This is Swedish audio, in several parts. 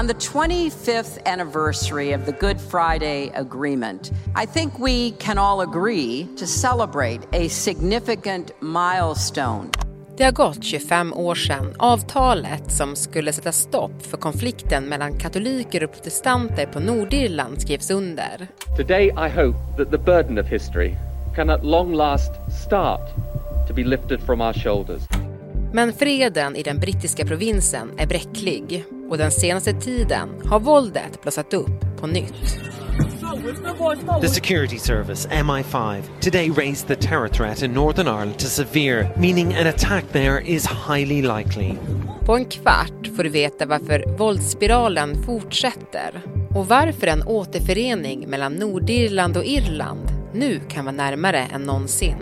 On the 25th anniversary of the Good Friday Agreement, I think we can all agree to celebrate a significant milestone. Det har gått 25 år sedan avtalet som skulle sätta stopp för konflikten mellan katoliker och protestanter på Nordirland skrevs under. Today I hope that the burden of history can at long last start to be lifted from our shoulders. Men freden i den brittiska provinsen är bräcklig och den senaste tiden har våldet blossat upp på nytt. The security service, MI5, today raised the terror threat in Northern Ireland to severe, meaning an attack there is highly likely. På en kvart får du veta varför våldsspiralen fortsätter och varför en återförening mellan Nordirland och Irland nu kan vara närmare än någonsin.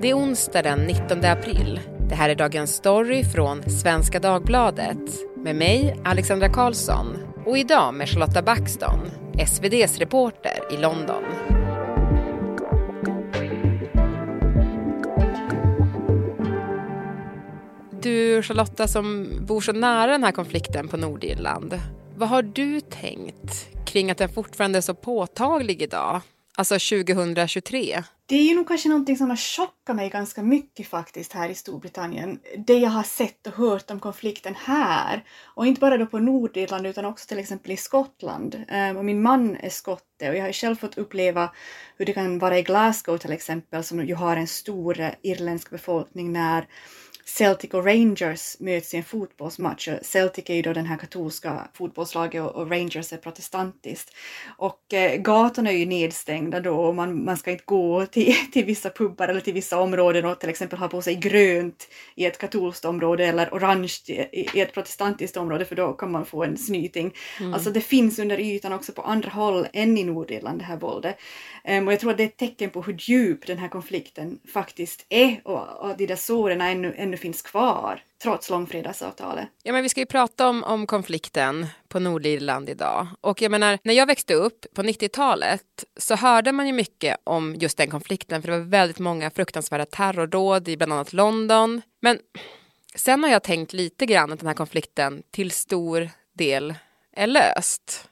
Det är onsdag den 19 april. Det här är Dagens Story från Svenska Dagbladet med mig, Alexandra Karlsson och idag med Charlotta Backstone, SVDs reporter i London. Du Charlotta som bor så nära den här konflikten på Nordirland. Vad har du tänkt kring att den fortfarande är så påtaglig idag? Alltså 2023? Det är ju nog kanske någonting som har chockat mig ganska mycket faktiskt här i Storbritannien. Det jag har sett och hört om konflikten här. Och inte bara då på Nordirland utan också till exempel i Skottland. Um, och min man är skotte och jag har själv fått uppleva hur det kan vara i Glasgow till exempel som ju har en stor eh, irländsk befolkning när Celtic och Rangers möts i en fotbollsmatch. Celtic är ju då den här katolska fotbollslaget och Rangers är protestantiskt. Och eh, gatorna är ju nedstängda då och man, man ska inte gå till, till vissa pubbar eller till vissa områden och till exempel ha på sig grönt i ett katolskt område eller orange i, i ett protestantiskt område för då kan man få en snyting. Mm. Alltså det finns under ytan också på andra håll än i Nordirland det här våldet. Um, och jag tror att det är ett tecken på hur djup den här konflikten faktiskt är och, och de där såren ännu, ännu finns kvar trots långfredagsavtalet. Ja, men vi ska ju prata om, om konflikten på Nordirland idag. Och jag menar, när jag växte upp på 90-talet så hörde man ju mycket om just den konflikten för det var väldigt många fruktansvärda terrordåd i bland annat London. Men sen har jag tänkt lite grann att den här konflikten till stor del är löst.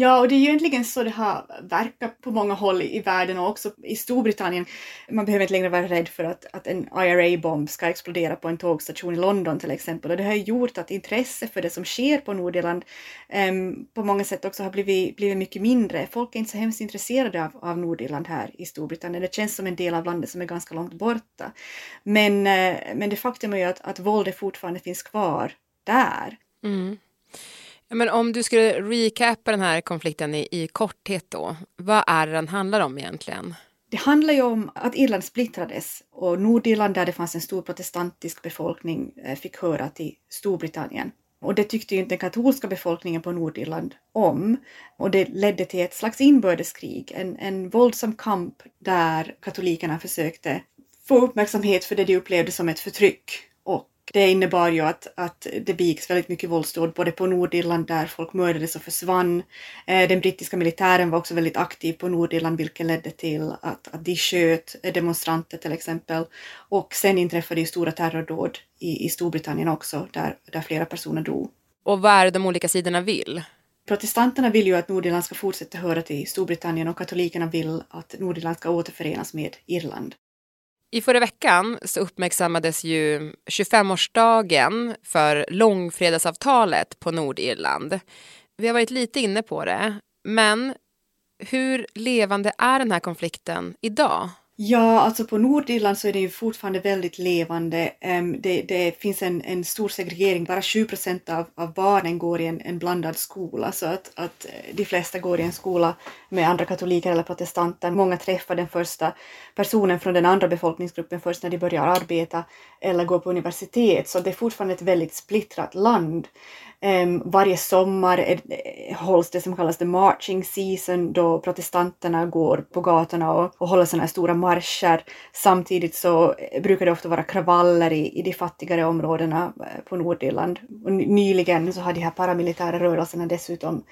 Ja, och det är ju egentligen så det har verkat på många håll i världen och också i Storbritannien. Man behöver inte längre vara rädd för att, att en IRA-bomb ska explodera på en tågstation i London till exempel. Och det har gjort att intresse för det som sker på Nordirland um, på många sätt också har blivit, blivit mycket mindre. Folk är inte så hemskt intresserade av, av Nordirland här i Storbritannien. Det känns som en del av landet som är ganska långt borta. Men, uh, men det faktum är ju att, att våldet fortfarande finns kvar där. Mm. Men om du skulle recapa den här konflikten i, i korthet då, vad är det den handlar om egentligen? Det handlar ju om att Irland splittrades och Nordirland där det fanns en stor protestantisk befolkning eh, fick höra till Storbritannien. Och det tyckte ju inte den katolska befolkningen på Nordirland om. Och det ledde till ett slags inbördeskrig, en, en våldsam kamp där katolikerna försökte få uppmärksamhet för det de upplevde som ett förtryck och det innebar ju att, att det begicks väldigt mycket våldsdåd både på Nordirland där folk mördades och försvann. Eh, den brittiska militären var också väldigt aktiv på Nordirland vilket ledde till att, att de sköt demonstranter till exempel. Och sen inträffade ju stora terrordåd i, i Storbritannien också där, där flera personer dog. Och vad är det de olika sidorna vill? Protestanterna vill ju att Nordirland ska fortsätta höra till Storbritannien och katolikerna vill att Nordirland ska återförenas med Irland. I förra veckan så uppmärksammades ju 25-årsdagen för långfredagsavtalet på Nordirland. Vi har varit lite inne på det, men hur levande är den här konflikten idag? Ja, alltså på Nordirland så är det ju fortfarande väldigt levande. Det, det finns en, en, stor segregering, bara 7 procent av, av, barnen går i en, en, blandad skola, så att, att eh, de flesta går i en skola med andra katoliker eller protestanter. Många träffar den första personen från den andra befolkningsgruppen först när de börjar arbeta eller går på universitet, så det är fortfarande ett väldigt splittrat land. Um, varje sommar är, eh, hålls det som kallas the marching season då protestanterna går på gatorna och, och håller sådana här stora marscher. Samtidigt så eh, brukar det ofta vara kravaller i, i de fattigare områdena eh, på Nordirland. Och nyligen så har de här paramilitära rörelserna dessutom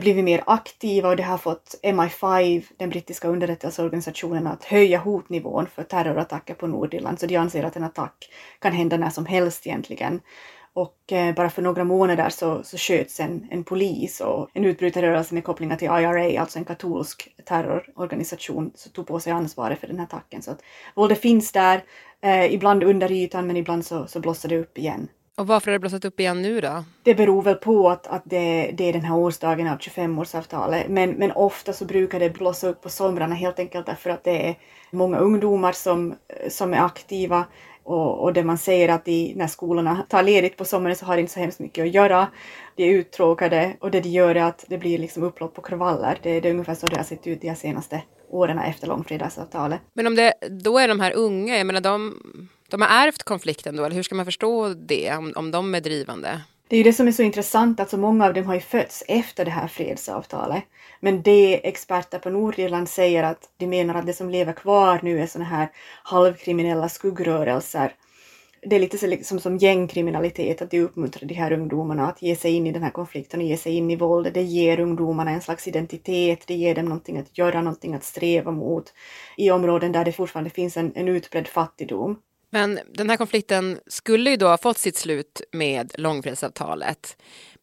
blivit mer aktiva och det har fått MI5, den brittiska underrättelseorganisationen, att höja hotnivån för terrorattacker på Nordirland. Så de anser att en attack kan hända när som helst egentligen. Och eh, bara för några månader så, så sköts en, en polis och en utbrytarrörelse med kopplingar till IRA, alltså en katolsk terrororganisation, så tog på sig ansvaret för den här attacken. Så att våldet finns där, eh, ibland under ytan men ibland så, så blossar det upp igen. Och varför har det blossat upp igen nu då? Det beror väl på att, att det, det är den här årsdagen av 25-årsavtalet. Men, men ofta så brukar det blossa upp på somrarna helt enkelt därför att det är många ungdomar som, som är aktiva och, och det man säger att de, när skolorna tar ledigt på sommaren så har de inte så hemskt mycket att göra. De är uttråkade och det de gör är att det blir liksom upplopp och kravaller. Det, det är ungefär så det har sett ut de senaste åren efter långfredagsavtalet. Men om det då är de här unga, jag menar de, de har ärvt konflikten då, eller hur ska man förstå det, om, om de är drivande? Det är ju det som är så intressant att så många av dem har ju fötts efter det här fredsavtalet. Men det experter på Nordirland säger att de menar att det som lever kvar nu är sådana här halvkriminella skuggrörelser. Det är lite så liksom som gängkriminalitet, att de uppmuntrar de här ungdomarna att ge sig in i den här konflikten och ge sig in i våldet. Det ger ungdomarna en slags identitet, det ger dem någonting att göra, någonting att sträva mot i områden där det fortfarande finns en, en utbredd fattigdom. Men den här konflikten skulle ju då ha fått sitt slut med långfredsavtalet.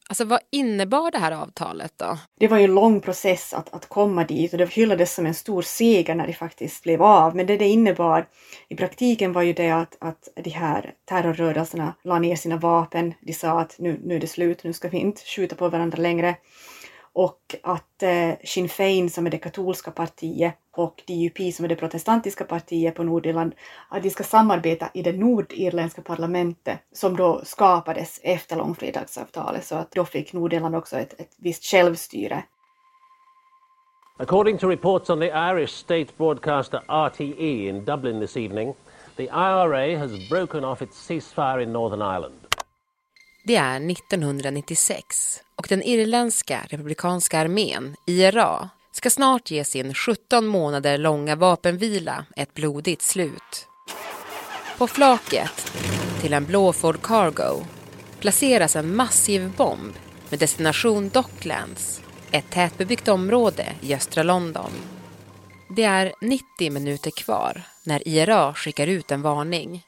Alltså vad innebar det här avtalet då? Det var ju en lång process att, att komma dit och det hyllades som en stor seger när det faktiskt blev av. Men det det innebar i praktiken var ju det att, att de här terrorrörelserna la ner sina vapen. De sa att nu, nu är det slut, nu ska vi inte skjuta på varandra längre och att eh, Sinn Fein som är det katolska partiet och DUP som är det protestantiska partiet på Nordirland, att de ska samarbeta i det nordirländska parlamentet som då skapades efter långfredagsavtalet så att då fick Nordirland också ett, ett visst självstyre. According to reports on the Irish state broadcaster RTE in Dublin this evening, the IRA has broken off its ceasefire in Northern Ireland. Det är 1996 och den irländska republikanska armén, IRA, ska snart ge sin 17 månader långa vapenvila ett blodigt slut. På flaket till en blå Ford Cargo placeras en massiv bomb med destination Docklands, ett tätbebyggt område i östra London. Det är 90 minuter kvar när IRA skickar ut en varning.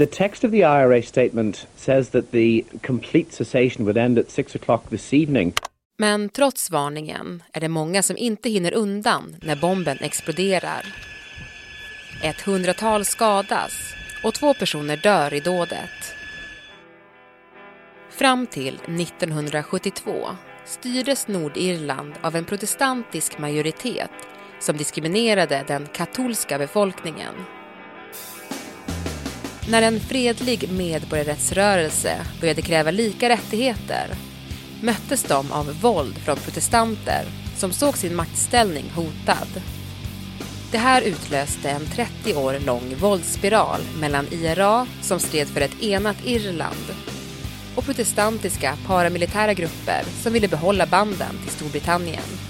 The text of the IRA statement says that the complete cessation would end at 6 o'clock this evening. Men trots varningen är det många som inte hinner undan när bomben exploderar. Ett hundratal skadas och två personer dör i dådet. Fram till 1972 styrdes Nordirland av en protestantisk majoritet som diskriminerade den katolska befolkningen. När en fredlig medborgarrättsrörelse började kräva lika rättigheter möttes de av våld från protestanter som såg sin maktställning hotad. Det här utlöste en 30 år lång våldsspiral mellan IRA, som stred för ett enat Irland, och protestantiska paramilitära grupper som ville behålla banden till Storbritannien.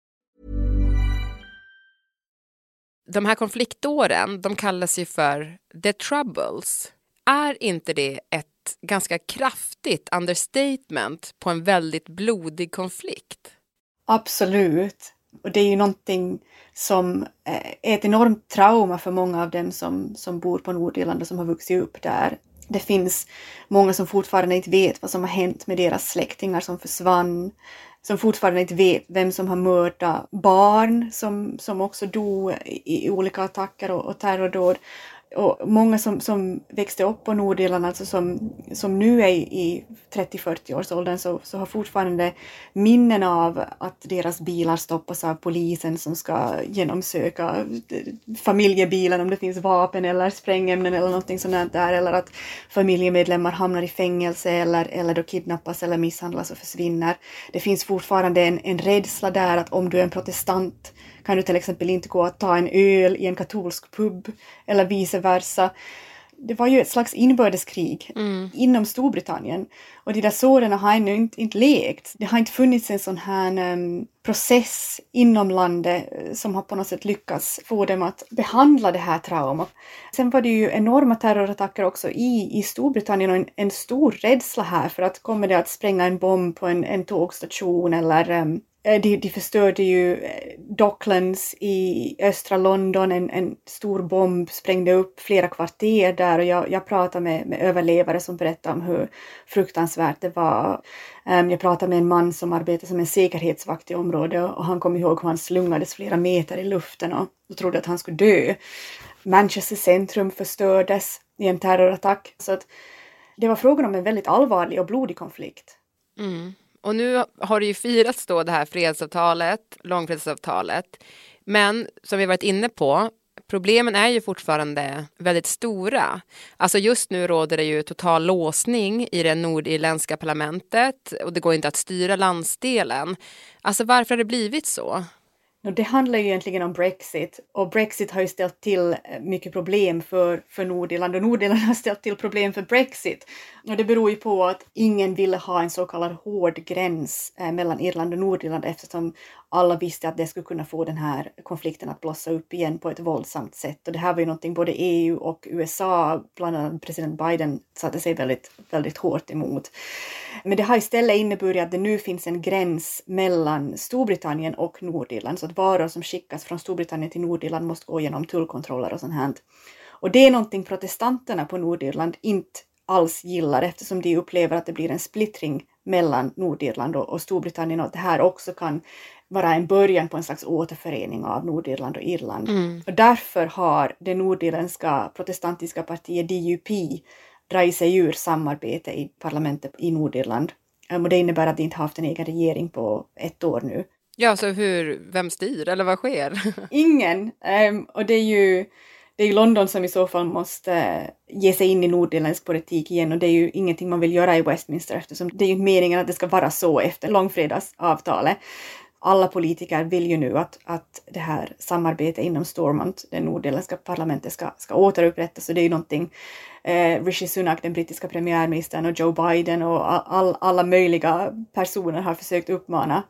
De här konfliktåren, de kallas ju för the troubles. Är inte det ett ganska kraftigt understatement på en väldigt blodig konflikt? Absolut. Och det är ju någonting som eh, är ett enormt trauma för många av dem som, som bor på Nordirland och som har vuxit upp där. Det finns många som fortfarande inte vet vad som har hänt med deras släktingar som försvann, som fortfarande inte vet vem som har mördat barn som, som också dog i, i olika attacker och, och terrordåd och många som, som växte upp på Nordirland, alltså som, som nu är i 30-40-årsåldern, så, så har fortfarande minnen av att deras bilar stoppas av polisen som ska genomsöka familjebilen om det finns vapen eller sprängämnen eller någonting sånt där, eller att familjemedlemmar hamnar i fängelse eller, eller då kidnappas eller misshandlas och försvinner. Det finns fortfarande en, en rädsla där att om du är en protestant kan du till exempel inte gå och ta en öl i en katolsk pub eller vice versa. det var ju ett slags inbördeskrig mm. inom Storbritannien. Och de där såren har ännu inte, inte lekt. Det har inte funnits en sån här um, process inom landet eh, som har på något sätt lyckats få dem att behandla det här traumat. Sen var det ju enorma terrorattacker också i, i Storbritannien och en, en stor rädsla här för att kommer det att spränga en bomb på en, en tågstation eller um, Eh, de, de förstörde ju eh, Docklands i östra London, en, en stor bomb sprängde upp flera kvarter där och jag, jag pratade med, med överlevare som berättade om hur fruktansvärt det var. Ehm, jag pratade med en man som arbetade som en säkerhetsvakt i området och han kom ihåg hur han slungades flera meter i luften och, och trodde att han skulle dö. Manchester centrum förstördes i en terrorattack. Så att det var frågan om en väldigt allvarlig och blodig konflikt. Mm. Och nu har det ju firats då det här fredsavtalet, långfredsavtalet. Men som vi varit inne på, problemen är ju fortfarande väldigt stora. Alltså just nu råder det ju total låsning i det nordirländska parlamentet och det går inte att styra landsdelen. Alltså varför har det blivit så? Det handlar ju egentligen om Brexit och Brexit har ju ställt till eh, mycket problem för, för Nordirland och Nordirland har ställt till problem för Brexit. Och det beror ju på att ingen ville ha en så kallad hård gräns eh, mellan Irland och Nordirland eftersom alla visste att det skulle kunna få den här konflikten att blossa upp igen på ett våldsamt sätt. Och det här var ju någonting både EU och USA, bland annat president Biden, satte sig väldigt, väldigt hårt emot. Men det har istället inneburit att det nu finns en gräns mellan Storbritannien och Nordirland, så att varor som skickas från Storbritannien till Nordirland måste gå genom tullkontroller och sånt här. Och det är någonting protestanterna på Nordirland inte alls gillar eftersom de upplever att det blir en splittring mellan Nordirland och, Storbritannien och att det här också kan vara en början på en slags återförening av Nordirland och Irland. Mm. Och därför har det nordirländska protestantiska partiet DUP dragit sig ur samarbete i parlamentet i Nordirland. Um, och det innebär att de inte haft en egen regering på ett år nu. Ja, så hur, vem styr eller vad sker? Ingen. Um, och det är ju det är ju London som i så fall måste eh, ge sig in i nordirländsk politik igen och det är ju ingenting man vill göra i Westminster eftersom det är ju meningen att det ska vara så efter långfredagsavtalet alla politiker vill ju nu att, att det här samarbetet inom Stormont, det nordirländska parlamentet, ska, ska återupprättas. Så det är ju någonting eh, Rishi Sunak, den brittiska premiärministern, och Joe Biden och all, alla möjliga personer har försökt uppmana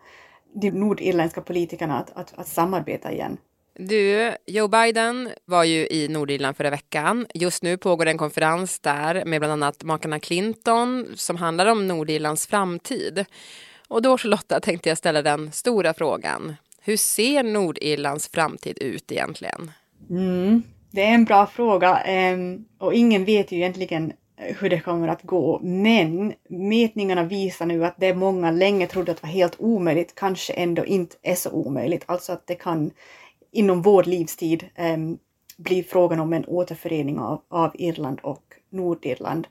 de nordirländska politikerna att, att, att samarbeta igen. Du, Joe Biden var ju i Nordirland förra veckan. Just nu pågår en konferens där med bland annat makarna Clinton som handlar om Nordirlands framtid. Och då Charlotta tänkte jag ställa den stora frågan. Hur ser Nordirlands framtid ut egentligen? Mm, det är en bra fråga ehm, och ingen vet ju egentligen eh, hur det kommer att gå. Men mätningarna visar nu att det många länge trodde att var helt omöjligt kanske ändå inte är så omöjligt. Alltså att det kan inom vår livstid um, blir frågan om en återförening av, av Irland och Nordirland.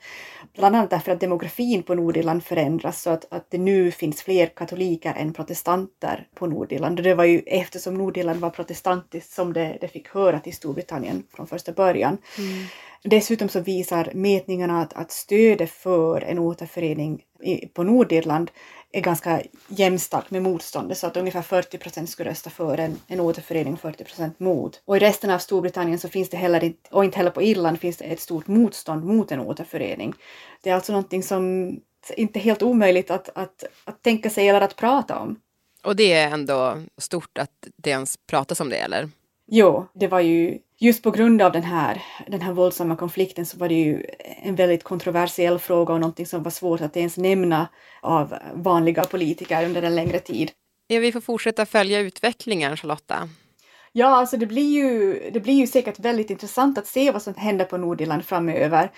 Bland annat därför att demografin på Nordirland förändras så att, att det nu finns fler katoliker än protestanter på Nordirland. Det var ju eftersom Nordirland var protestantiskt som det, det fick höra till Storbritannien från första början. Mm. Dessutom så visar mätningarna att, att stödet för en återförening i, på Nordirland är ganska jämnstarkt med motståndet så att ungefär 40 procent skulle rösta för en, en återförening och 40 procent mot. Och i resten av Storbritannien så finns det heller inte, och inte heller på Irland finns det ett stort motstånd mot en återförening. Det är alltså någonting som inte är helt omöjligt att, att, att tänka sig eller att prata om. Och det är ändå stort att det ens pratas om det, eller? Jo, det var ju just på grund av den här, den här våldsamma konflikten så var det ju en väldigt kontroversiell fråga och någonting som var svårt att ens nämna av vanliga politiker under en längre tid. Ja, vi får fortsätta följa utvecklingen, Charlotta. Ja, alltså det blir, ju, det blir ju säkert väldigt intressant att se vad som händer på Nordirland framöver.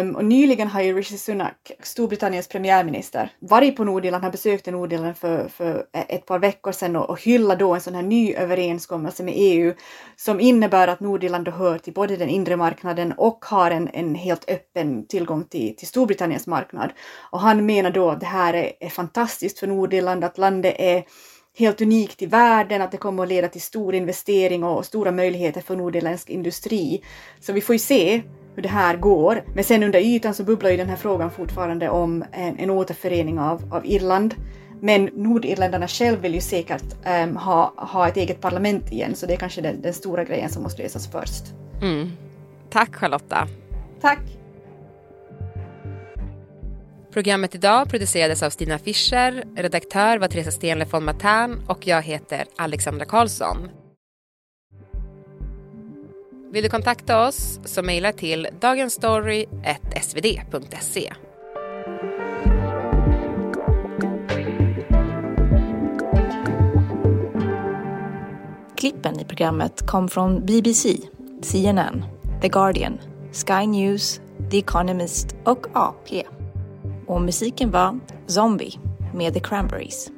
Um, och nyligen har ju Rishi Sunak, Storbritanniens premiärminister, varit på Nordirland, har besökt Nordirland för, för ett par veckor sedan och, och hyllat då en sån här ny överenskommelse med EU som innebär att Nordirland då hör till både den inre marknaden och har en, en helt öppen tillgång till, till Storbritanniens marknad. Och han menar då att det här är, är fantastiskt för Nordirland, att landet är helt unikt i världen, att det kommer att leda till stor investering och stora möjligheter för nordirländsk industri. Så vi får ju se hur det här går. Men sen under ytan så bubblar ju den här frågan fortfarande om en, en återförening av, av Irland. Men nordirländarna själv vill ju säkert um, ha, ha ett eget parlament igen, så det är kanske den, den stora grejen som måste lösas först. Mm. Tack Charlotta. Tack! Programmet idag producerades av Stina Fischer, redaktör var Teresa Stenle von Matern och jag heter Alexandra Karlsson. Vill du kontakta oss så mejla till dagensstory.svd.se. Klippen i programmet kom från BBC, CNN, The Guardian, Sky News, The Economist och AP. Och musiken var Zombie med The Cranberries.